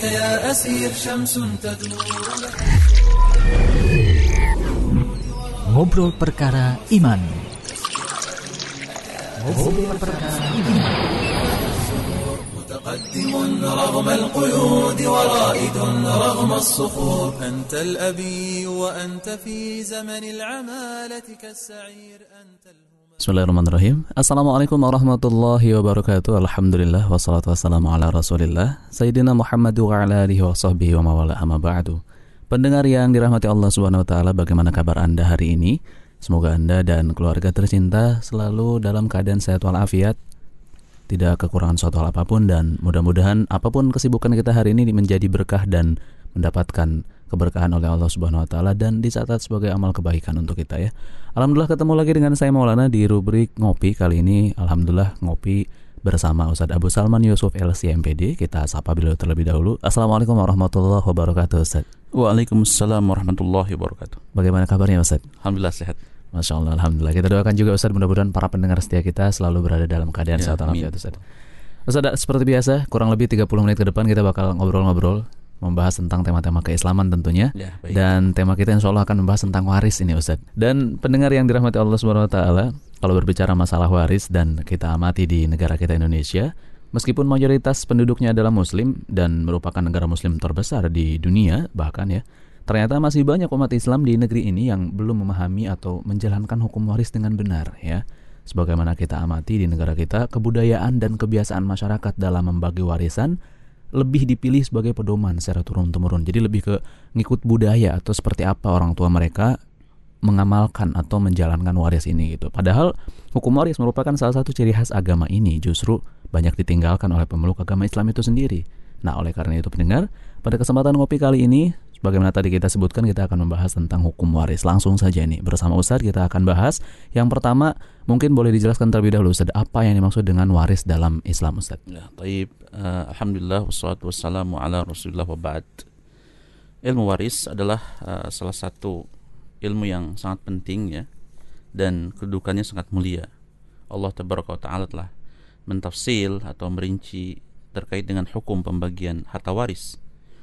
لك يا أسير شمس تدور Ngobrol perkara iman. Ngobrol perkara iman. متقدم رغم القيود ورائد رغم الصخور أنت الأبي وأنت في زمن العمالة كالسعير أنت Bismillahirrahmanirrahim. Assalamualaikum warahmatullahi wabarakatuh. Alhamdulillah Wassalatu wassalamu ala rasulillah. Sayyidina Muhammad wa ala alihi wa sahbihi wa mawala amma ba'du. Pendengar yang dirahmati Allah subhanahu wa ta'ala Bagaimana kabar anda hari ini? Semoga anda dan keluarga tercinta Selalu dalam keadaan sehat walafiat. Tidak kekurangan suatu hal apa pun Dan mudah-mudahan apa pun kesibukan kita hari ini Menjadi berkah dan mendapatkan keberkahan oleh Allah Subhanahu wa taala dan dicatat sebagai amal kebaikan untuk kita ya. Alhamdulillah ketemu lagi dengan saya Maulana di rubrik ngopi kali ini alhamdulillah ngopi bersama Ustadz Abu Salman Yusuf LCMPD. Kita sapa beliau terlebih dahulu. Assalamualaikum warahmatullahi wabarakatuh Ustadz. Waalaikumsalam warahmatullahi wabarakatuh. Bagaimana kabarnya Ustadz? Alhamdulillah sehat. Masya Allah, Alhamdulillah. Kita doakan juga Ustadz mudah-mudahan para pendengar setia kita selalu berada dalam keadaan Ya, sehat Ustadz. Ustadz, seperti biasa, kurang lebih 30 menit ke depan kita bakal ngobrol-ngobrol membahas tentang tema-tema keislaman tentunya. Ya, baik. Dan tema kita insya Allah akan membahas tentang waris ini Ustadz Dan pendengar yang dirahmati Allah Subhanahu Wa Taala Kalau berbicara masalah waris dan kita amati di negara kita Indonesia Meskipun mayoritas penduduknya adalah muslim Dan merupakan negara muslim terbesar di dunia bahkan ya Ternyata masih banyak umat Islam di negeri ini yang belum memahami atau menjalankan hukum waris dengan benar ya Sebagaimana kita amati di negara kita Kebudayaan dan kebiasaan masyarakat dalam membagi warisan lebih dipilih sebagai pedoman secara turun-temurun. Jadi lebih ke ngikut budaya atau seperti apa orang tua mereka mengamalkan atau menjalankan waris ini gitu. Padahal hukum waris merupakan salah satu ciri khas agama ini justru banyak ditinggalkan oleh pemeluk agama Islam itu sendiri. Nah, oleh karena itu pendengar, pada kesempatan ngopi kali ini Sebagaimana tadi kita sebutkan kita akan membahas tentang hukum waris Langsung saja nih bersama Ustadz kita akan bahas Yang pertama mungkin boleh dijelaskan terlebih dahulu Ustadz Apa yang dimaksud dengan waris dalam Islam Ustadz Ya, taib. Eh, Alhamdulillah wassalatu wassalamu ala Rasulillah wa ba'd. Ilmu waris adalah eh, salah satu ilmu yang sangat penting ya dan kedudukannya sangat mulia. Allah tabaraka taala telah mentafsil atau merinci terkait dengan hukum pembagian harta waris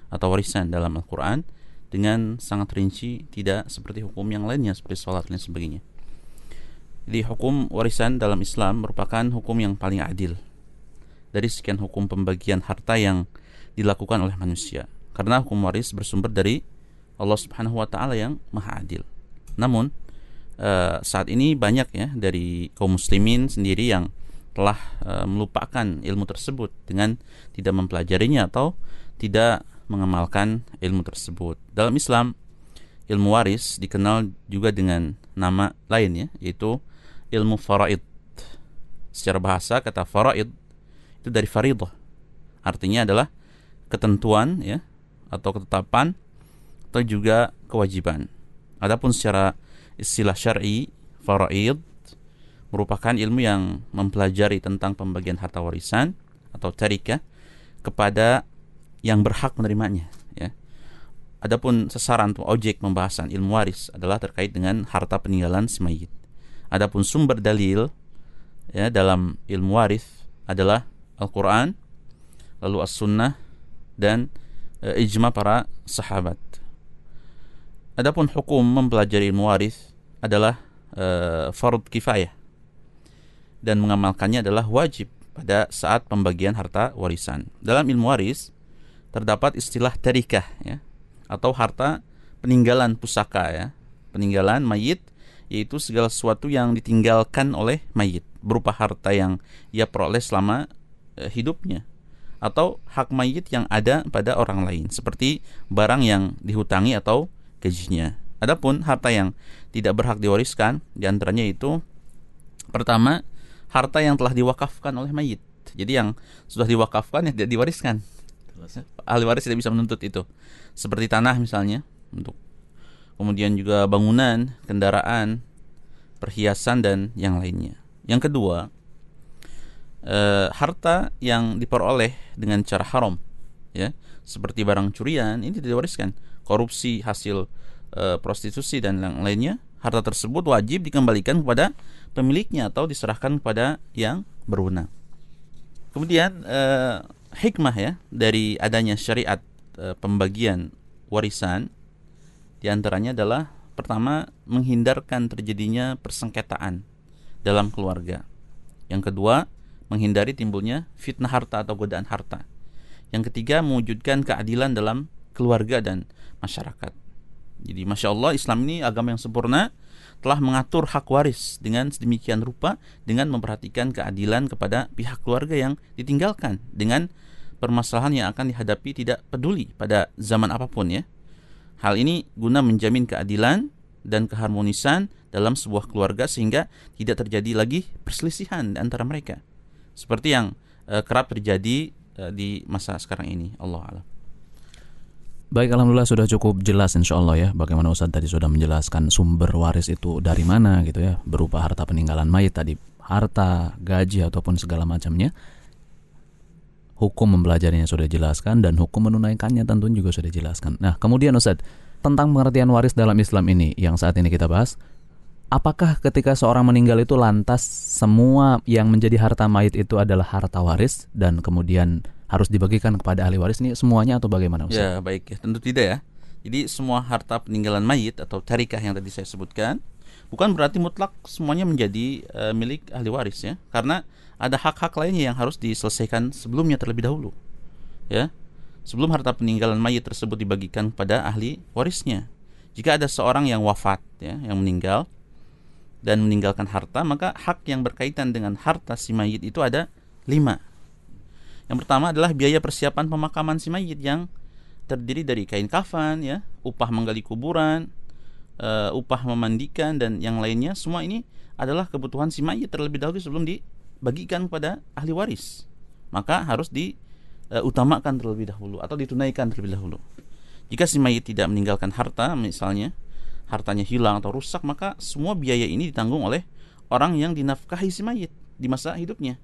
atau warisan dalam Al-Qur'an dengan sangat rinci tidak seperti hukum yang lainnya seperti sholat dan sebagainya. Jadi hukum warisan dalam Islam merupakan hukum yang paling adil dari sekian hukum pembagian harta yang dilakukan oleh manusia. Karena hukum waris bersumber dari Allah Subhanahu wa taala yang Maha Adil. Namun eh, saat ini banyak ya dari kaum muslimin sendiri yang telah eh, melupakan ilmu tersebut dengan tidak mempelajarinya atau tidak mengamalkan ilmu tersebut. Dalam Islam, ilmu waris dikenal juga dengan nama lain ya, yaitu ilmu faraid. Secara bahasa kata faraid itu dari faridah. Artinya adalah ketentuan ya atau ketetapan atau juga kewajiban. Adapun secara istilah syar'i, faraid merupakan ilmu yang mempelajari tentang pembagian harta warisan atau tarikah kepada yang berhak menerimanya ya. Adapun sasaran atau objek pembahasan ilmu waris adalah terkait dengan harta peninggalan si mayit. Adapun sumber dalil ya dalam ilmu waris adalah Al-Qur'an, lalu As-Sunnah dan e, ijma para sahabat. Adapun hukum mempelajari ilmu waris adalah e, fard kifayah dan mengamalkannya adalah wajib pada saat pembagian harta warisan. Dalam ilmu waris terdapat istilah tarikah ya atau harta peninggalan pusaka ya. Peninggalan mayit yaitu segala sesuatu yang ditinggalkan oleh mayit berupa harta yang ia peroleh selama eh, hidupnya atau hak mayit yang ada pada orang lain seperti barang yang dihutangi atau gajinya. Adapun harta yang tidak berhak diwariskan di antaranya itu pertama harta yang telah diwakafkan oleh mayit. Jadi yang sudah diwakafkan yang tidak diwariskan. Ahli waris tidak bisa menuntut itu. Seperti tanah misalnya untuk kemudian juga bangunan, kendaraan, perhiasan dan yang lainnya. Yang kedua, eh, harta yang diperoleh dengan cara haram, ya, seperti barang curian ini diwariskan. Korupsi, hasil eh, prostitusi dan yang lainnya, harta tersebut wajib dikembalikan kepada pemiliknya atau diserahkan kepada yang berwenang. Kemudian eh, hikmah ya dari adanya syariat e, pembagian warisan di antaranya adalah pertama menghindarkan terjadinya persengketaan dalam keluarga. Yang kedua, menghindari timbulnya fitnah harta atau godaan harta. Yang ketiga, mewujudkan keadilan dalam keluarga dan masyarakat. Jadi Masya Allah Islam ini agama yang sempurna telah mengatur hak waris dengan sedemikian rupa dengan memperhatikan keadilan kepada pihak keluarga yang ditinggalkan dengan permasalahan yang akan dihadapi tidak peduli pada zaman apa pun ya. Hal ini guna menjamin keadilan dan keharmonisan dalam sebuah keluarga sehingga tidak terjadi lagi perselisihan antara mereka. Seperti yang uh, kerap terjadi uh, di masa sekarang ini. Allah alam. Baik, alhamdulillah sudah cukup jelas insya Allah ya bagaimana Ustadz tadi sudah menjelaskan sumber waris itu dari mana gitu ya berupa harta peninggalan mayit tadi harta, gaji ataupun segala macamnya. Hukum mempelajarinya sudah dijelaskan dan hukum menunaikannya tentu juga sudah dijelaskan. Nah, kemudian Ustadz tentang pengertian waris dalam Islam ini yang saat ini kita bahas, apakah ketika seorang meninggal itu lantas semua yang menjadi harta mayit itu adalah harta waris dan kemudian harus dibagikan kepada ahli waris ini semuanya atau bagaimana Ustaz? Ya baik ya tentu tidak ya. Jadi semua harta peninggalan mayit atau tarikah yang tadi saya sebutkan bukan berarti mutlak semuanya menjadi uh, milik ahli waris ya. Karena ada hak-hak lainnya yang harus diselesaikan sebelumnya terlebih dahulu. Ya. Sebelum harta peninggalan mayit tersebut dibagikan kepada ahli warisnya. Jika ada seorang yang wafat ya, yang meninggal dan meninggalkan harta, maka hak yang berkaitan dengan harta si mayit itu ada lima yang pertama adalah biaya persiapan pemakaman si mayit yang terdiri dari kain kafan, ya, upah menggali kuburan, uh, upah memandikan dan yang lainnya. Semua ini adalah kebutuhan si mayit terlebih dahulu sebelum dibagikan kepada ahli waris. Maka harus diutamakan uh, terlebih dahulu atau ditunaikan terlebih dahulu. Jika si mayit tidak meninggalkan harta, misalnya hartanya hilang atau rusak, maka semua biaya ini ditanggung oleh orang yang dinafkahi si mayit di masa hidupnya.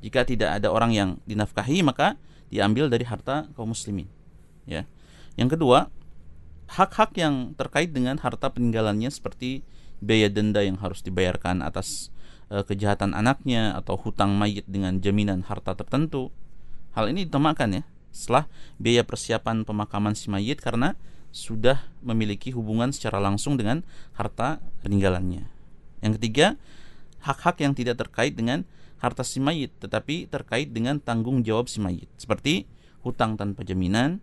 Jika tidak ada orang yang dinafkahi maka diambil dari harta kaum muslimin. Ya. Yang kedua, hak-hak yang terkait dengan harta peninggalannya seperti biaya denda yang harus dibayarkan atas e, kejahatan anaknya atau hutang mayit dengan jaminan harta tertentu. Hal ini ditamakan ya setelah biaya persiapan pemakaman si mayit karena sudah memiliki hubungan secara langsung dengan harta peninggalannya. Yang ketiga, hak-hak yang tidak terkait dengan harta si mayit tetapi terkait dengan tanggung jawab si mayit seperti hutang tanpa jaminan,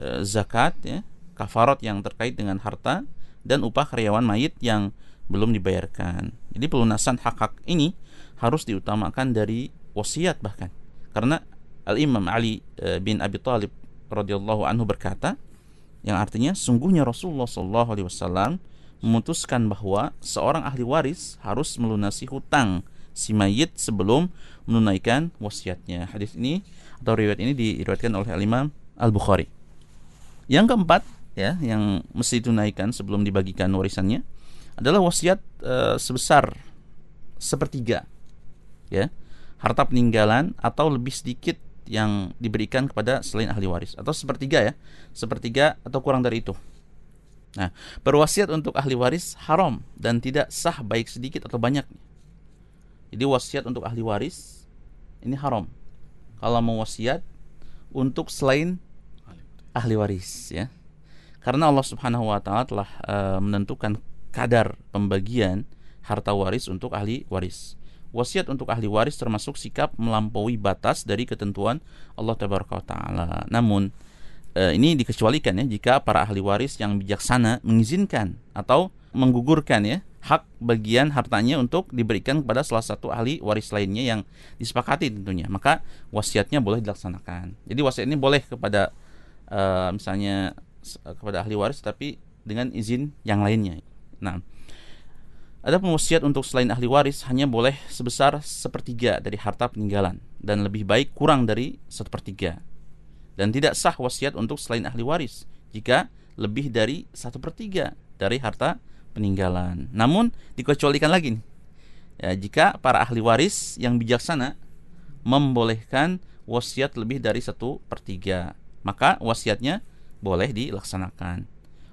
e, zakat ya, kafarat yang terkait dengan harta dan upah karyawan mayit yang belum dibayarkan. Jadi pelunasan hak-hak ini harus diutamakan dari wasiat bahkan. Karena Al-Imam Ali e, bin Abi Thalib radhiyallahu anhu berkata yang artinya sungguhnya Rasulullah sallallahu alaihi wasallam memutuskan bahwa seorang ahli waris harus melunasi hutang si mayit sebelum menunaikan wasiatnya. Hadis ini atau riwayat ini diriwayatkan oleh Al-Imam Al-Bukhari. Yang keempat ya yang mesti tunaikan sebelum dibagikan warisannya adalah wasiat e, sebesar sepertiga ya harta peninggalan atau lebih sedikit yang diberikan kepada selain ahli waris atau sepertiga ya sepertiga atau kurang dari itu nah berwasiat untuk ahli waris haram dan tidak sah baik sedikit atau banyak jadi wasiat untuk ahli waris ini haram. Kalau mau wasiat untuk selain ahli waris ya. Karena Allah Subhanahu wa taala telah uh, menentukan kadar pembagian harta waris untuk ahli waris. Wasiat untuk ahli waris termasuk sikap melampaui batas dari ketentuan Allah taala. Namun uh, ini dikecualikan ya jika para ahli waris yang bijaksana mengizinkan atau menggugurkan ya hak bagian hartanya untuk diberikan kepada salah satu ahli waris lainnya yang disepakati tentunya maka wasiatnya boleh dilaksanakan jadi wasiat ini boleh kepada uh, misalnya kepada ahli waris tapi dengan izin yang lainnya nah ada wasiat untuk selain ahli waris hanya boleh sebesar sepertiga dari harta peninggalan dan lebih baik kurang dari sepertiga dan tidak sah wasiat untuk selain ahli waris jika lebih dari satu pertiga dari harta peninggalan. Namun dikecualikan lagi nih. Ya, jika para ahli waris yang bijaksana membolehkan wasiat lebih dari satu per tiga, maka wasiatnya boleh dilaksanakan.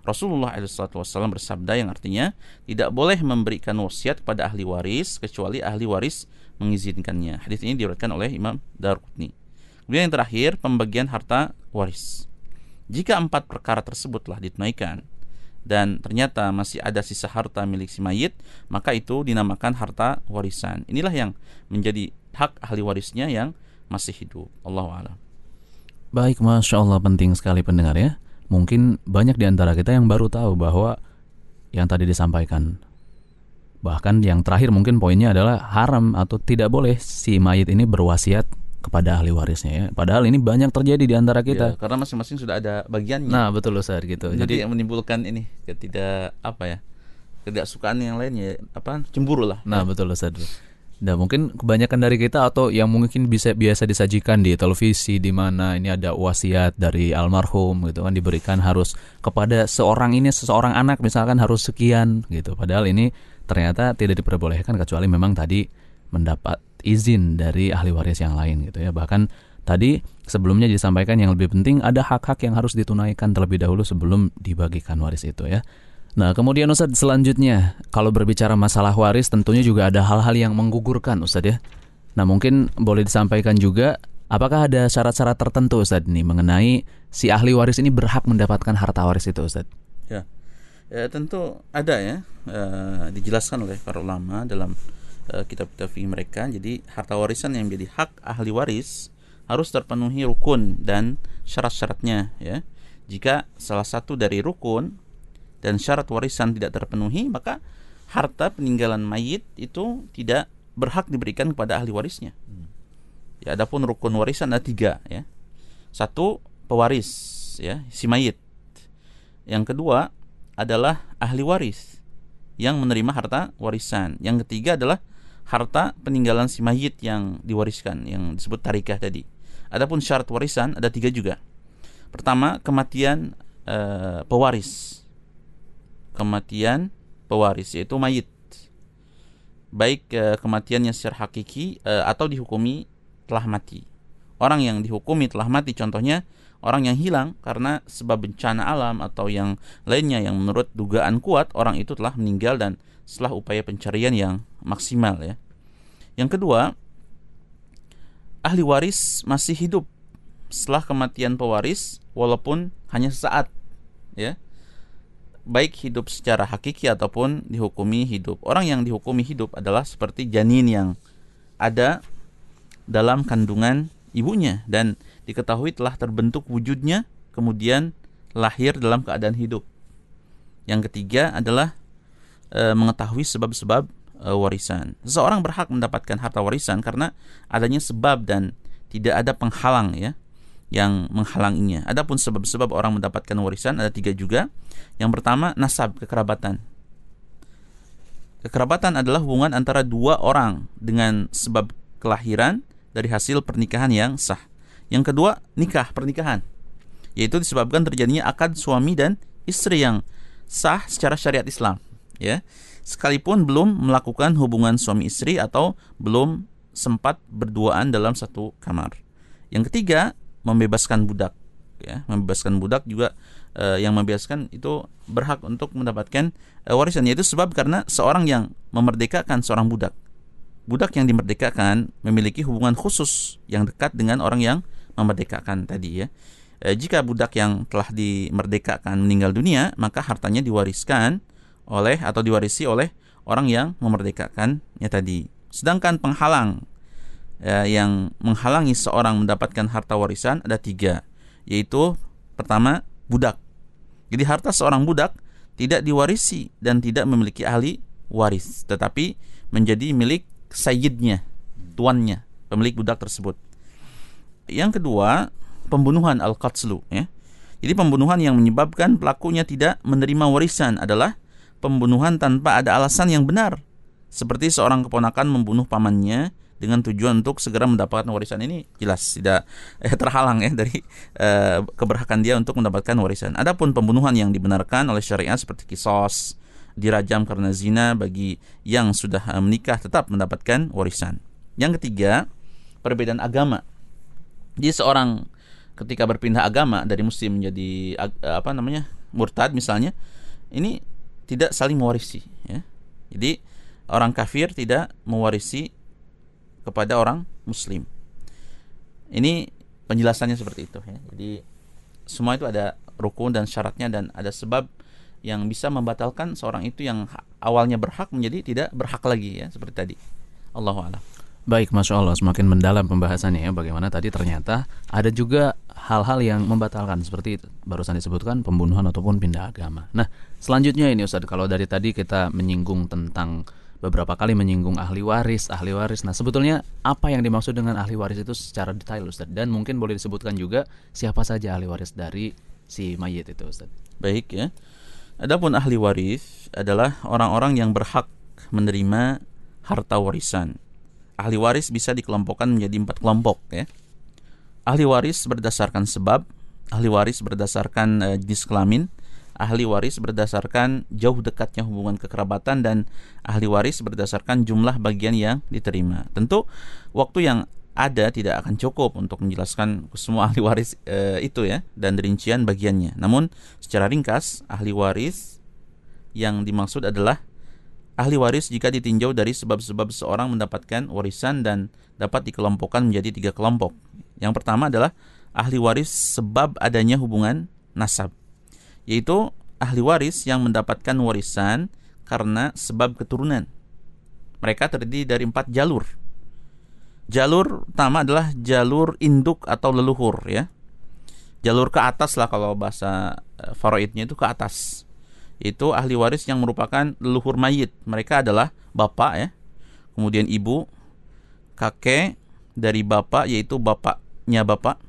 Rasulullah SAW bersabda yang artinya tidak boleh memberikan wasiat kepada ahli waris kecuali ahli waris mengizinkannya. Hadis ini diriwayatkan oleh Imam Darqutni. Kemudian yang terakhir pembagian harta waris. Jika empat perkara tersebut telah ditunaikan dan ternyata masih ada sisa harta milik si mayit, maka itu dinamakan harta warisan. Inilah yang menjadi hak ahli warisnya yang masih hidup. Allah alam. Baik, masya Allah penting sekali pendengar ya. Mungkin banyak di antara kita yang baru tahu bahwa yang tadi disampaikan bahkan yang terakhir mungkin poinnya adalah haram atau tidak boleh si mayit ini berwasiat kepada ahli warisnya ya. Padahal ini banyak terjadi di antara kita. Ya, karena masing-masing sudah ada bagiannya. Nah, betul Ustaz gitu. Jadi, Jadi yang menimbulkan ini ketidak apa ya? Ketidaksukaan yang lainnya apa? Cemburu lah. Nah, betul Ustaz. Nah, mungkin kebanyakan dari kita atau yang mungkin bisa biasa disajikan di televisi di mana ini ada wasiat dari almarhum gitu kan diberikan harus kepada seorang ini seseorang anak misalkan harus sekian gitu. Padahal ini ternyata tidak diperbolehkan kecuali memang tadi mendapat izin dari ahli waris yang lain gitu ya. Bahkan tadi sebelumnya disampaikan yang lebih penting ada hak-hak yang harus ditunaikan terlebih dahulu sebelum dibagikan waris itu ya. Nah, kemudian Ustadz selanjutnya, kalau berbicara masalah waris tentunya juga ada hal-hal yang menggugurkan Ustadz ya. Nah, mungkin boleh disampaikan juga apakah ada syarat-syarat tertentu Ustadz nih mengenai si ahli waris ini berhak mendapatkan harta waris itu Ustadz? Ya. ya tentu ada ya, e, dijelaskan oleh para ulama dalam kitab-kitab mereka. Jadi harta warisan yang menjadi hak ahli waris harus terpenuhi rukun dan syarat-syaratnya ya. Jika salah satu dari rukun dan syarat warisan tidak terpenuhi, maka harta peninggalan mayit itu tidak berhak diberikan kepada ahli warisnya. Ya, adapun rukun warisan ada tiga ya. Satu pewaris ya si mayit. Yang kedua adalah ahli waris yang menerima harta warisan. Yang ketiga adalah harta peninggalan si mayit yang diwariskan yang disebut tarikah tadi. Adapun syarat warisan ada tiga juga. Pertama kematian e, pewaris kematian pewaris yaitu mayit. Baik e, kematiannya secara hakiki e, atau dihukumi telah mati. Orang yang dihukumi telah mati contohnya orang yang hilang karena sebab bencana alam atau yang lainnya yang menurut dugaan kuat orang itu telah meninggal dan setelah upaya pencarian yang maksimal ya. Yang kedua ahli waris masih hidup setelah kematian pewaris walaupun hanya sesaat ya baik hidup secara hakiki ataupun dihukumi hidup. Orang yang dihukumi hidup adalah seperti janin yang ada dalam kandungan ibunya dan diketahui telah terbentuk wujudnya kemudian lahir dalam keadaan hidup. Yang ketiga adalah e, mengetahui sebab-sebab e, warisan. Seseorang berhak mendapatkan harta warisan karena adanya sebab dan tidak ada penghalang ya yang menghalanginya. Adapun sebab-sebab orang mendapatkan warisan ada tiga juga. Yang pertama nasab kekerabatan. Kekerabatan adalah hubungan antara dua orang dengan sebab kelahiran dari hasil pernikahan yang sah. Yang kedua nikah pernikahan, yaitu disebabkan terjadinya akad suami dan istri yang sah secara syariat Islam. Ya, sekalipun belum melakukan hubungan suami istri atau belum sempat berduaan dalam satu kamar. Yang ketiga membebaskan budak ya. Membebaskan budak juga uh, yang membebaskan itu berhak untuk mendapatkan uh, warisan. Yaitu sebab karena seorang yang memerdekakan seorang budak. Budak yang dimerdekakan memiliki hubungan khusus yang dekat dengan orang yang memerdekakan tadi ya. E, jika budak yang telah dimerdekakan meninggal dunia maka hartanya diwariskan oleh atau diwarisi oleh orang yang memerdekakannya tadi. Sedangkan penghalang ya, yang menghalangi seorang mendapatkan harta warisan ada tiga, yaitu pertama budak. Jadi harta seorang budak tidak diwarisi dan tidak memiliki ahli waris, tetapi menjadi milik sayyidnya, tuannya, pemilik budak tersebut. Yang kedua, pembunuhan al-qatslu ya. Jadi pembunuhan yang menyebabkan pelakunya tidak menerima warisan adalah pembunuhan tanpa ada alasan yang benar. Seperti seorang keponakan membunuh pamannya dengan tujuan untuk segera mendapatkan warisan ini jelas tidak eh, terhalang ya dari eh, keberhakan dia untuk mendapatkan warisan. Adapun pembunuhan yang dibenarkan oleh syariat seperti kisos, dirajam karena zina bagi yang sudah eh, menikah tetap mendapatkan warisan. Yang ketiga, perbedaan agama. Jadi seorang ketika berpindah agama dari muslim menjadi eh, apa namanya? murtad misalnya, ini tidak saling mewarisi ya. Jadi orang kafir tidak mewarisi kepada orang muslim. Ini penjelasannya seperti itu ya. Jadi semua itu ada rukun dan syaratnya dan ada sebab yang bisa membatalkan seorang itu yang awalnya berhak menjadi tidak berhak lagi ya seperti tadi. Allahu a'lam. Baik, Masya Allah, semakin mendalam pembahasannya ya Bagaimana tadi ternyata ada juga hal-hal yang membatalkan Seperti barusan disebutkan pembunuhan ataupun pindah agama Nah, selanjutnya ini Ustadz Kalau dari tadi kita menyinggung tentang Beberapa kali menyinggung ahli waris, ahli waris. Nah, sebetulnya apa yang dimaksud dengan ahli waris itu secara detail Ustadz Dan mungkin boleh disebutkan juga siapa saja ahli waris dari si mayit itu Ustadz Baik ya. Adapun ahli waris adalah orang-orang yang berhak menerima harta warisan. Ahli waris bisa dikelompokkan menjadi empat kelompok ya. Ahli waris berdasarkan sebab, ahli waris berdasarkan uh, jenis kelamin, ahli waris berdasarkan jauh dekatnya hubungan kekerabatan dan ahli waris berdasarkan jumlah bagian yang diterima. Tentu waktu yang ada tidak akan cukup untuk menjelaskan semua ahli waris e, itu ya dan rincian bagiannya. Namun secara ringkas ahli waris yang dimaksud adalah ahli waris jika ditinjau dari sebab-sebab seorang mendapatkan warisan dan dapat dikelompokkan menjadi tiga kelompok. Yang pertama adalah ahli waris sebab adanya hubungan nasab, yaitu ahli waris yang mendapatkan warisan karena sebab keturunan. Mereka terdiri dari empat jalur. Jalur pertama adalah jalur induk atau leluhur ya. Jalur ke atas lah kalau bahasa eh, faraidnya itu ke atas itu ahli waris yang merupakan leluhur mayit. Mereka adalah bapak ya, kemudian ibu, kakek dari bapak yaitu bapaknya bapak.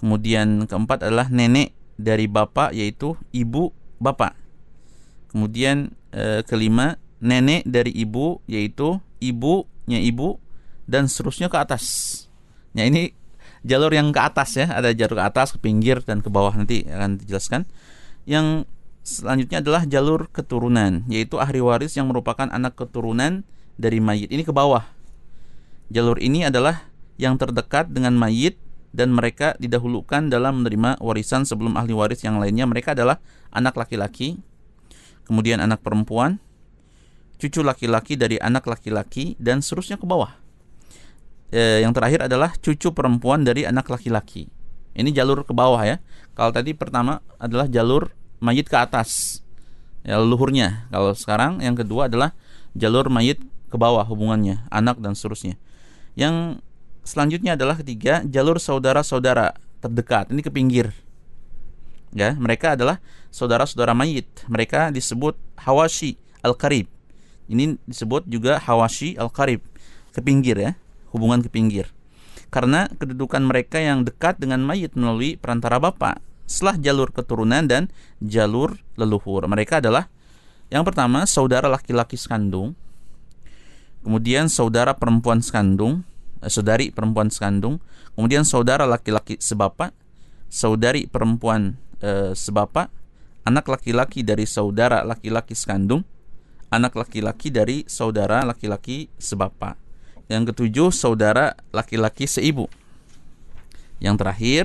Kemudian keempat adalah nenek dari bapak yaitu ibu bapak. Kemudian e, kelima nenek dari ibu yaitu ibunya ibu dan seterusnya ke atas. Ya ini jalur yang ke atas ya, ada jalur ke atas, ke pinggir dan ke bawah nanti akan dijelaskan. Yang Selanjutnya adalah jalur keturunan, yaitu ahli waris yang merupakan anak keturunan dari mayit. Ini ke bawah. Jalur ini adalah yang terdekat dengan mayit dan mereka didahulukan dalam menerima warisan sebelum ahli waris yang lainnya. Mereka adalah anak laki-laki, kemudian anak perempuan, cucu laki-laki dari anak laki-laki dan seterusnya ke bawah. E, yang terakhir adalah cucu perempuan dari anak laki-laki. Ini jalur ke bawah ya. Kalau tadi pertama adalah jalur mayit ke atas ya leluhurnya kalau sekarang yang kedua adalah jalur mayit ke bawah hubungannya anak dan seterusnya yang selanjutnya adalah ketiga jalur saudara-saudara terdekat. Ini ke pinggir. Ya mereka adalah saudara-saudara mayit. Mereka disebut hawashi al-karib. Ini disebut juga hawashi al-karib. Ke pinggir ya hubungan ke pinggir. Karena kedudukan mereka yang dekat dengan mayit melalui perantara bapak setelah jalur keturunan dan jalur leluhur. Mereka adalah yang pertama saudara laki-laki sekandung, kemudian saudara perempuan sekandung, saudari perempuan sekandung, kemudian saudara laki-laki sebapak, saudari perempuan eh, sebapak, anak laki-laki dari saudara laki-laki sekandung, anak laki-laki dari saudara laki-laki sebapak. Yang ketujuh saudara laki-laki seibu. Yang terakhir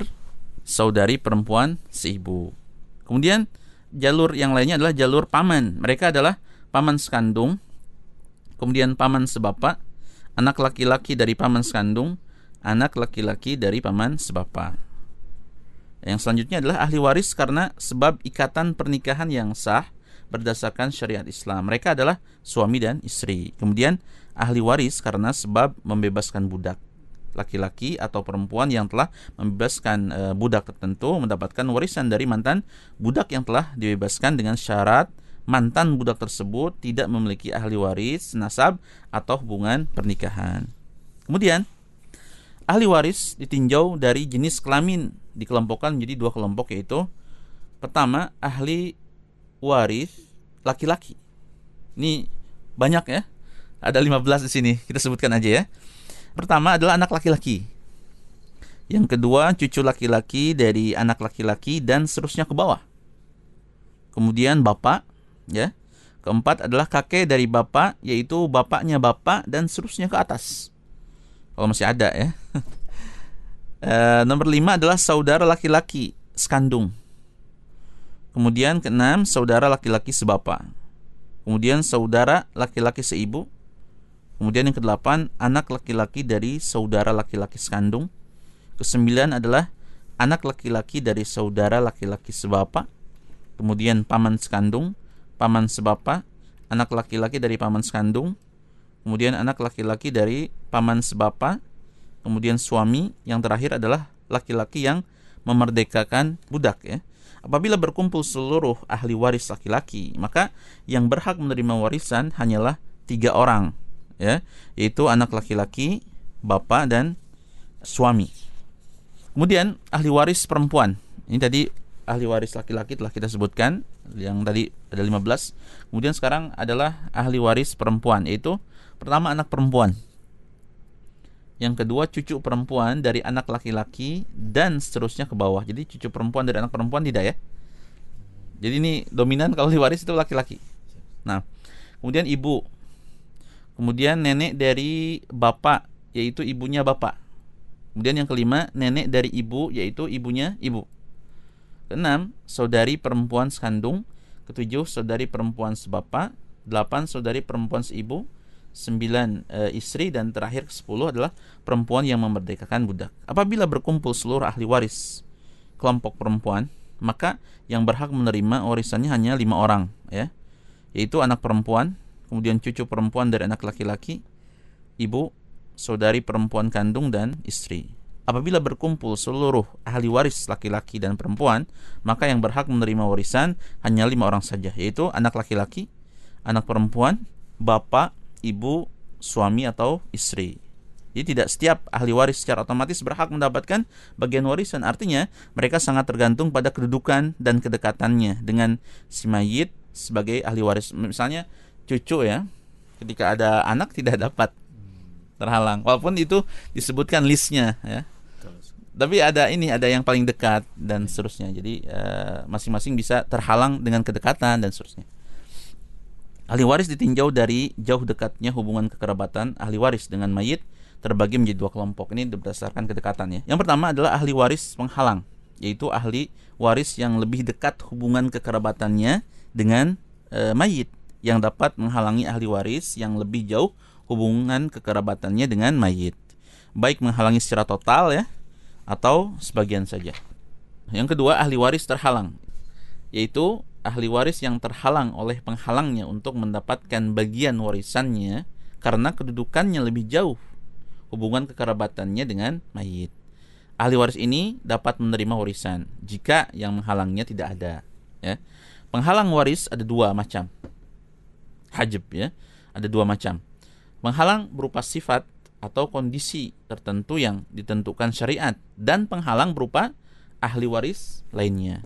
saudari perempuan seibu. Kemudian jalur yang lainnya adalah jalur paman. Mereka adalah paman sekandung, kemudian paman sebapak, anak laki-laki dari paman sekandung, anak laki-laki dari paman sebapak. Yang selanjutnya adalah ahli waris karena sebab ikatan pernikahan yang sah berdasarkan syariat Islam. Mereka adalah suami dan istri. Kemudian ahli waris karena sebab membebaskan budak laki-laki atau perempuan yang telah membebaskan e, budak tertentu mendapatkan warisan dari mantan budak yang telah dibebaskan dengan syarat mantan budak tersebut tidak memiliki ahli waris, nasab atau hubungan pernikahan. Kemudian ahli waris ditinjau dari jenis kelamin dikelompokkan menjadi dua kelompok yaitu pertama ahli waris laki-laki. Ini banyak ya. Ada 15 di sini. Kita sebutkan aja ya. Pertama adalah anak laki-laki. Yang kedua cucu laki-laki dari anak laki-laki dan seterusnya ke bawah. Kemudian bapak, ya. Keempat adalah kakek dari bapak, yaitu bapaknya bapak dan seterusnya ke atas. Kalau masih ada ya. e, nomor lima adalah saudara laki-laki sekandung. Kemudian keenam saudara laki-laki sebapak. Kemudian saudara laki-laki seibu. Kemudian yang kedelapan, anak laki-laki dari saudara laki-laki sekandung. Kesembilan adalah anak laki-laki dari saudara laki-laki sebapak, kemudian paman sekandung, paman sebapak, anak laki-laki dari paman sekandung, kemudian anak laki-laki dari paman sebapak, kemudian suami, yang terakhir adalah laki-laki yang memerdekakan budak ya. Apabila berkumpul seluruh ahli waris laki-laki, maka yang berhak menerima warisan hanyalah tiga orang, ya, yaitu anak laki-laki, bapak dan suami. Kemudian ahli waris perempuan. Ini tadi ahli waris laki-laki telah kita sebutkan, yang tadi ada 15. Kemudian sekarang adalah ahli waris perempuan, yaitu pertama anak perempuan. Yang kedua cucu perempuan dari anak laki-laki dan seterusnya ke bawah. Jadi cucu perempuan dari anak perempuan tidak ya. Jadi ini dominan kalau diwaris itu laki-laki. Nah, kemudian ibu. Kemudian nenek dari bapak yaitu ibunya bapak. Kemudian yang kelima, nenek dari ibu yaitu ibunya ibu. Keenam, saudari perempuan sekandung. Ketujuh, saudari perempuan sebapak. Delapan, saudari perempuan seibu sembilan e, istri dan terakhir sepuluh adalah perempuan yang memerdekakan budak. Apabila berkumpul seluruh ahli waris kelompok perempuan, maka yang berhak menerima warisannya hanya lima orang, ya, yaitu anak perempuan, kemudian cucu perempuan dari anak laki-laki, ibu, saudari perempuan kandung dan istri. Apabila berkumpul seluruh ahli waris laki-laki dan perempuan, maka yang berhak menerima warisan hanya lima orang saja, yaitu anak laki-laki, anak perempuan, bapak, ibu, suami atau istri. Jadi tidak setiap ahli waris secara otomatis berhak mendapatkan bagian warisan. Artinya mereka sangat tergantung pada kedudukan dan kedekatannya dengan si mayit sebagai ahli waris. Misalnya cucu ya, ketika ada anak tidak dapat terhalang. Walaupun itu disebutkan listnya ya. Tapi ada ini ada yang paling dekat dan seterusnya. Jadi eh, masing-masing uh, bisa terhalang dengan kedekatan dan seterusnya. Ahli waris ditinjau dari jauh dekatnya hubungan kekerabatan ahli waris dengan mayit terbagi menjadi dua kelompok. Ini berdasarkan kedekatannya. Yang pertama adalah ahli waris penghalang, yaitu ahli waris yang lebih dekat hubungan kekerabatannya dengan e, mayit yang dapat menghalangi ahli waris yang lebih jauh hubungan kekerabatannya dengan mayit. Baik menghalangi secara total ya atau sebagian saja. Yang kedua, ahli waris terhalang, yaitu ahli waris yang terhalang oleh penghalangnya untuk mendapatkan bagian warisannya karena kedudukannya lebih jauh hubungan kekerabatannya dengan mayit. Ahli waris ini dapat menerima warisan jika yang menghalangnya tidak ada. Ya. Penghalang waris ada dua macam. Hajib ya, ada dua macam. Penghalang berupa sifat atau kondisi tertentu yang ditentukan syariat dan penghalang berupa ahli waris lainnya.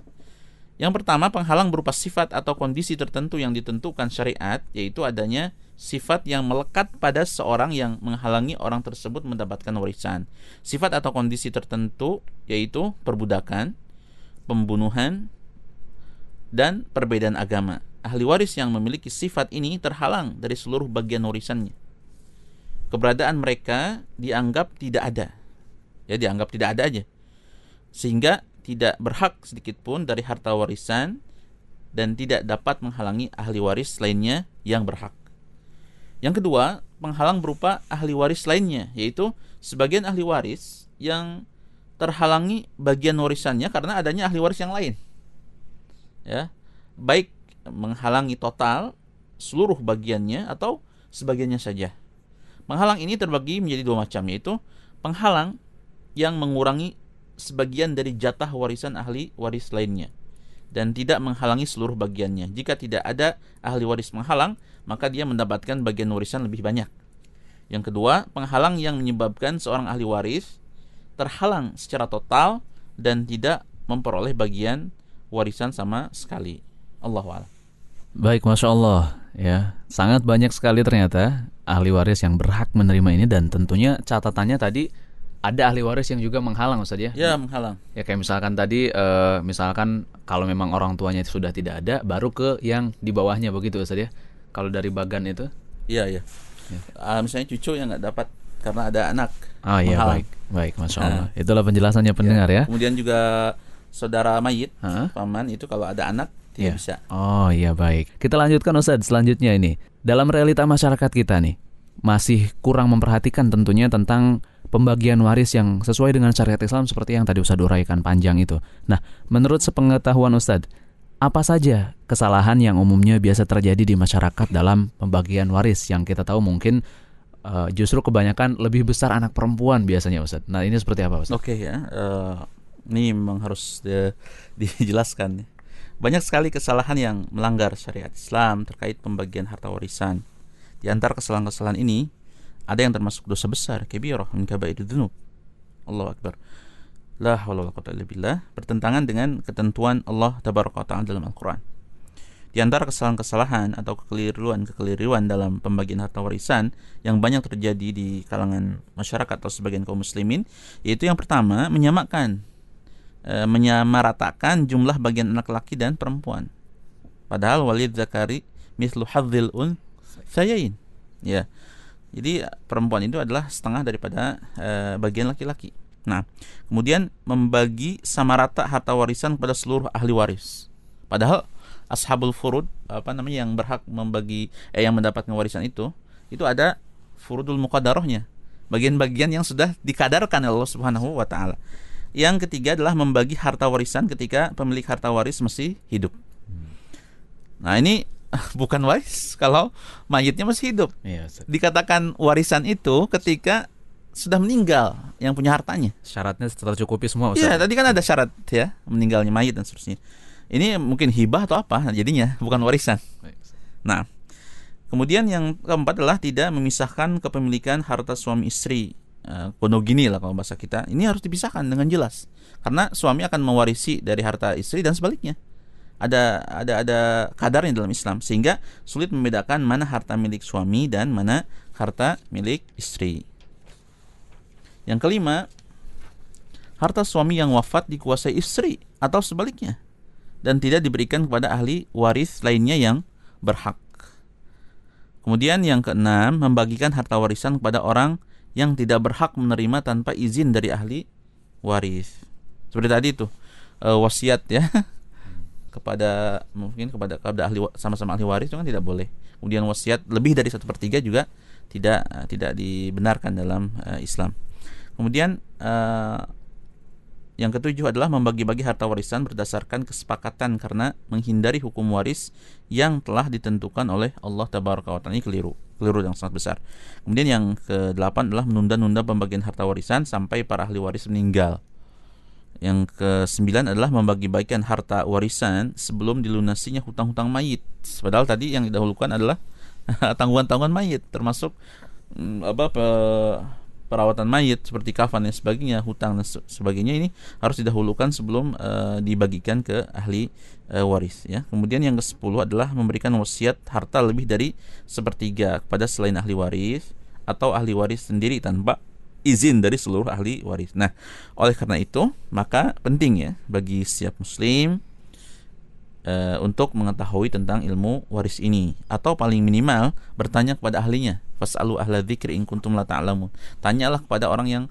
Yang pertama, penghalang berupa sifat atau kondisi tertentu yang ditentukan syariat, yaitu adanya sifat yang melekat pada seorang yang menghalangi orang tersebut mendapatkan warisan. Sifat atau kondisi tertentu yaitu perbudakan, pembunuhan, dan perbedaan agama. Ahli waris yang memiliki sifat ini terhalang dari seluruh bagian warisannya. Keberadaan mereka dianggap tidak ada. Ya, dianggap tidak ada aja. Sehingga tidak berhak sedikit pun dari harta warisan dan tidak dapat menghalangi ahli waris lainnya yang berhak. Yang kedua, penghalang berupa ahli waris lainnya, yaitu sebagian ahli waris yang terhalangi bagian warisannya karena adanya ahli waris yang lain. Ya, baik menghalangi total seluruh bagiannya atau sebagiannya saja. Penghalang ini terbagi menjadi dua macam, yaitu penghalang yang mengurangi sebagian dari jatah warisan ahli waris lainnya dan tidak menghalangi seluruh bagiannya. Jika tidak ada ahli waris menghalang, maka dia mendapatkan bagian warisan lebih banyak. Yang kedua, penghalang yang menyebabkan seorang ahli waris terhalang secara total dan tidak memperoleh bagian warisan sama sekali. Allah Baik, masya Allah ya sangat banyak sekali ternyata ahli waris yang berhak menerima ini dan tentunya catatannya tadi ada ahli waris yang juga menghalang Ustaz ya? Ya, menghalang. Ya kayak misalkan tadi uh, misalkan kalau memang orang tuanya itu sudah tidak ada baru ke yang di bawahnya begitu Ustaz ya. Kalau dari bagan itu? Iya, iya. Ya. Uh, misalnya cucu yang nggak dapat karena ada anak. Oh iya, baik. Baik, Masya Allah. Uh, Itulah penjelasannya pendengar ya. ya. Kemudian juga saudara mayit, huh? paman itu kalau ada anak tidak ya. bisa. Oh iya, baik. Kita lanjutkan Ustaz selanjutnya ini. Dalam realita masyarakat kita nih masih kurang memperhatikan tentunya tentang pembagian waris yang sesuai dengan syariat Islam seperti yang tadi Ustadz uraikan panjang itu. Nah, menurut sepengetahuan Ustadz, apa saja kesalahan yang umumnya biasa terjadi di masyarakat dalam pembagian waris yang kita tahu mungkin uh, justru kebanyakan lebih besar anak perempuan biasanya Ustadz. Nah, ini seperti apa Ustadz? Oke okay, ya. Uh, ini memang harus di, dijelaskan. Banyak sekali kesalahan yang melanggar syariat Islam terkait pembagian harta warisan. Di antara kesalahan-kesalahan ini ada yang termasuk dosa besar, kabirah min kabairid dzunub. Allahu akbar. La haula wala quwwata illa billah bertentangan dengan ketentuan Allah tabaraka taala dalam Al-Qur'an. Di antara kesalahan-kesalahan atau kekeliruan-kekeliruan dalam pembagian harta warisan yang banyak terjadi di kalangan masyarakat atau sebagian kaum muslimin, yaitu yang pertama menyamakan e, menyamaratakan jumlah bagian anak laki dan perempuan. Padahal walid zakari mislu hadzil un sayain. Ya. Jadi perempuan itu adalah setengah daripada e, bagian laki-laki. Nah, kemudian membagi sama rata harta warisan kepada seluruh ahli waris. Padahal ashabul furud apa namanya yang berhak membagi eh yang mendapatkan warisan itu itu ada furudul muqaddarahnya. Bagian-bagian yang sudah dikadarkan oleh Allah Subhanahu wa taala. Yang ketiga adalah membagi harta warisan ketika pemilik harta waris masih hidup. Nah, ini bukan waris kalau mayitnya masih hidup. Iya, Dikatakan warisan itu ketika sudah meninggal yang punya hartanya. Syaratnya tercukupi semua. Iya, tadi kan ada syarat ya meninggalnya mayit dan seterusnya. Ini mungkin hibah atau apa jadinya bukan warisan. Nah, kemudian yang keempat adalah tidak memisahkan kepemilikan harta suami istri uh, gini lah kalau bahasa kita ini harus dipisahkan dengan jelas karena suami akan mewarisi dari harta istri dan sebaliknya ada ada ada kadarnya dalam Islam sehingga sulit membedakan mana harta milik suami dan mana harta milik istri. Yang kelima, harta suami yang wafat dikuasai istri atau sebaliknya dan tidak diberikan kepada ahli waris lainnya yang berhak. Kemudian yang keenam, membagikan harta warisan kepada orang yang tidak berhak menerima tanpa izin dari ahli waris. Seperti tadi itu uh, wasiat ya kepada mungkin kepada kepada ahli sama-sama ahli waris itu kan tidak boleh. Kemudian wasiat lebih dari satu per tiga juga tidak uh, tidak dibenarkan dalam uh, Islam. Kemudian yang ketujuh adalah membagi-bagi harta warisan berdasarkan kesepakatan karena menghindari hukum waris yang telah ditentukan oleh Allah wa Ini keliru, keliru yang sangat besar. Kemudian yang kedelapan adalah menunda-nunda pembagian harta warisan sampai para ahli waris meninggal. Yang kesembilan adalah membagi-bagikan harta warisan sebelum dilunasinya hutang-hutang mayit. Padahal tadi yang didahulukan adalah tanggungan-tanggungan mayit termasuk mm, apa perawatan mayit seperti kafan dan sebagainya, hutang dan sebagainya ini harus didahulukan sebelum uh, dibagikan ke ahli uh, waris ya. Kemudian yang ke-10 adalah memberikan wasiat harta lebih dari sepertiga kepada selain ahli waris atau ahli waris sendiri tanpa izin dari seluruh ahli waris. Nah, oleh karena itu, maka penting ya bagi setiap muslim uh, untuk mengetahui tentang ilmu waris ini. Atau paling minimal bertanya kepada ahlinya. Fasalu ahla dzikri in kuntum la ta'lamun. Tanyalah kepada orang yang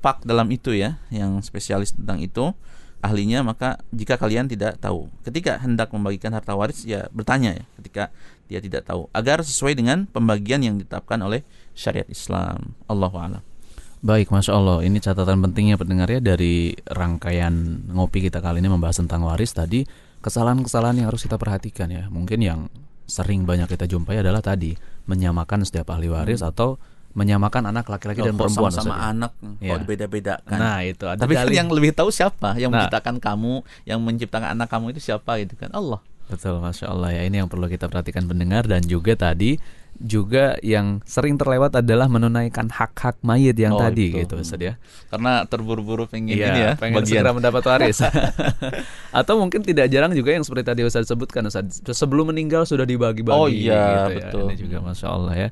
pak dalam itu ya yang spesialis tentang itu. Ahlinya maka jika kalian tidak tahu. Ketika hendak membagikan harta waris ya bertanya ya ketika dia tidak tahu. Agar sesuai dengan pembagian yang ditetapkan oleh syariat Islam. Allahu a'lam. Baik, masya Allah. Ini catatan pentingnya pendengar ya dari rangkaian ngopi kita kali ini membahas tentang waris. Tadi kesalahan-kesalahan yang harus kita perhatikan ya. Mungkin yang sering banyak kita jumpai adalah tadi menyamakan setiap ahli waris hmm. atau menyamakan anak laki-laki dan perempuan sama, -sama anak ya. beda beda kan. Nah, itu ada Tapi kan yang lebih tahu siapa? Yang nah, menciptakan kamu, yang menciptakan anak kamu itu siapa gitu kan? Allah. Betul, masya Allah ya. Ini yang perlu kita perhatikan pendengar dan juga tadi juga yang sering terlewat adalah menunaikan hak-hak mayit yang oh, tadi itu. gitu Ustaz ya. Karena terburu-buru pengen iya, ini ya, pengen bagian. segera mendapat waris. Atau mungkin tidak jarang juga yang seperti tadi Ustaz sebutkan Ustaz, sebelum meninggal sudah dibagi-bagi Oh iya, gitu betul. Ya. Ini juga Masya Allah ya.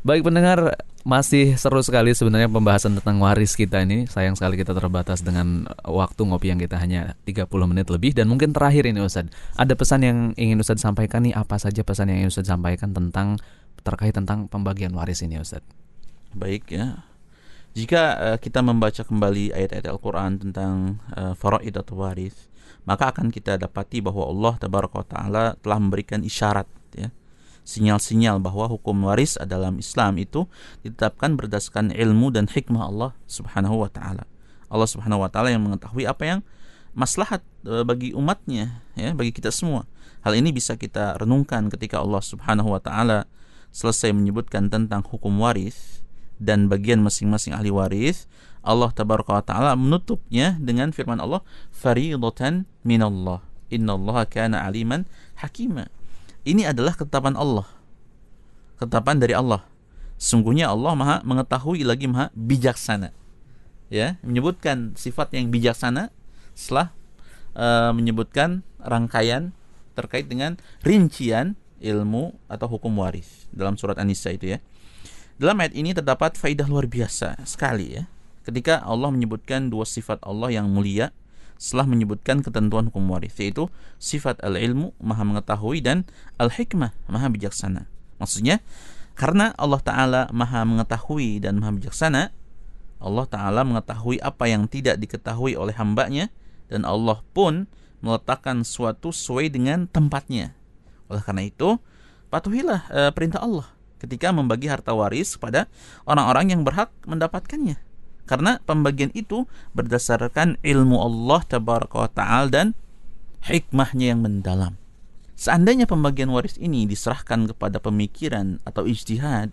Baik pendengar, masih seru sekali sebenarnya pembahasan tentang waris kita ini. Sayang sekali kita terbatas dengan waktu ngopi yang kita hanya 30 menit lebih dan mungkin terakhir ini Ustaz. Ada pesan yang ingin Ustaz sampaikan nih apa saja pesan yang ingin Ustaz sampaikan tentang terkait tentang pembagian waris ini Ustaz. Baik ya. Jika uh, kita membaca kembali ayat-ayat Al-Qur'an tentang uh, faraid atau waris, maka akan kita dapati bahwa Allah tabaraka taala telah memberikan isyarat ya sinyal-sinyal bahwa hukum waris dalam Islam itu ditetapkan berdasarkan ilmu dan hikmah Allah Subhanahu wa taala. Allah Subhanahu wa taala yang mengetahui apa yang maslahat e, bagi umatnya ya, bagi kita semua. Hal ini bisa kita renungkan ketika Allah Subhanahu wa taala selesai menyebutkan tentang hukum waris dan bagian masing-masing ahli waris, Allah tabaraka wa taala menutupnya dengan firman Allah, "Faridatan minallah. Innallaha kana aliman hakima." Ini adalah ketetapan Allah. Ketetapan dari Allah. Sungguhnya Allah Maha mengetahui lagi Maha bijaksana. Ya, menyebutkan sifat yang bijaksana setelah uh, menyebutkan rangkaian terkait dengan rincian ilmu atau hukum waris dalam surat An-Nisa itu ya. Dalam ayat ini terdapat faidah luar biasa sekali ya. Ketika Allah menyebutkan dua sifat Allah yang mulia setelah menyebutkan ketentuan hukum waris yaitu sifat al-ilmu maha mengetahui dan al-hikmah maha bijaksana. Maksudnya karena Allah taala maha mengetahui dan maha bijaksana, Allah taala mengetahui apa yang tidak diketahui oleh hambanya dan Allah pun meletakkan suatu sesuai dengan tempatnya. Oleh karena itu, patuhilah e, perintah Allah ketika membagi harta waris kepada orang-orang yang berhak mendapatkannya karena pembagian itu berdasarkan ilmu Allah tabaraka ta'ala dan hikmahnya yang mendalam. Seandainya pembagian waris ini diserahkan kepada pemikiran atau ijtihad,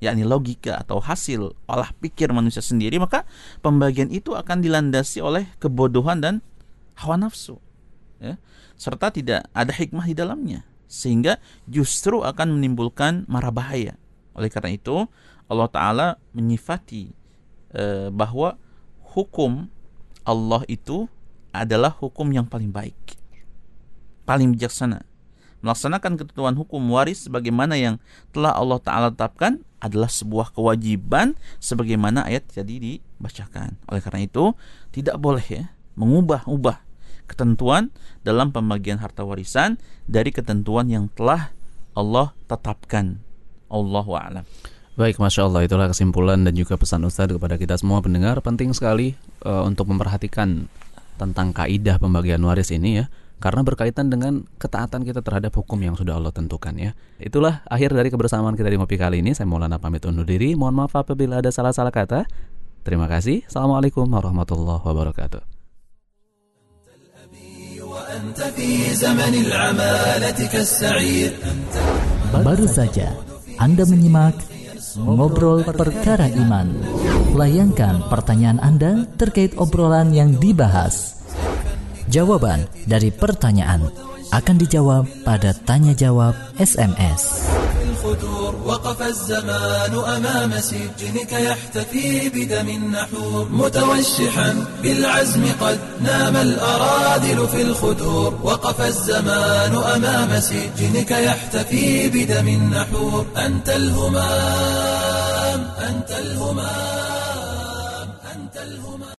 yakni logika atau hasil olah pikir manusia sendiri, maka pembagian itu akan dilandasi oleh kebodohan dan hawa nafsu. Ya, serta tidak ada hikmah di dalamnya sehingga justru akan menimbulkan marah bahaya. Oleh karena itu, Allah taala menyifati Eh, bahwa hukum Allah itu adalah hukum yang paling baik, paling bijaksana. Melaksanakan ketentuan hukum waris sebagaimana yang telah Allah Ta'ala tetapkan adalah sebuah kewajiban sebagaimana ayat tadi dibacakan. Oleh karena itu, tidak boleh ya mengubah-ubah ketentuan dalam pembagian harta warisan dari ketentuan yang telah Allah tetapkan. Allahu a'lam. Baik, Masya Allah, itulah kesimpulan dan juga pesan Ustadz kepada kita semua pendengar. Penting sekali uh, untuk memperhatikan tentang kaidah pembagian waris ini ya. Karena berkaitan dengan ketaatan kita terhadap hukum yang sudah Allah tentukan ya. Itulah akhir dari kebersamaan kita di Ngopi kali ini. Saya Maulana pamit undur diri. Mohon maaf apabila ada salah-salah kata. Terima kasih. Assalamualaikum warahmatullahi wabarakatuh. Baru saja Anda menyimak Ngobrol Perkara Iman. Layangkan pertanyaan Anda terkait obrolan yang dibahas. Jawaban dari pertanyaan akan dijawab pada tanya jawab SMS. وقف الزمان أمام سجنك يحتفي بدم النحور متوشحا بالعزم قد نام الأراذل في الخدور وقف الزمان أمام سجنك يحتفي بدم النحور أنت الهمام أنت الهمام.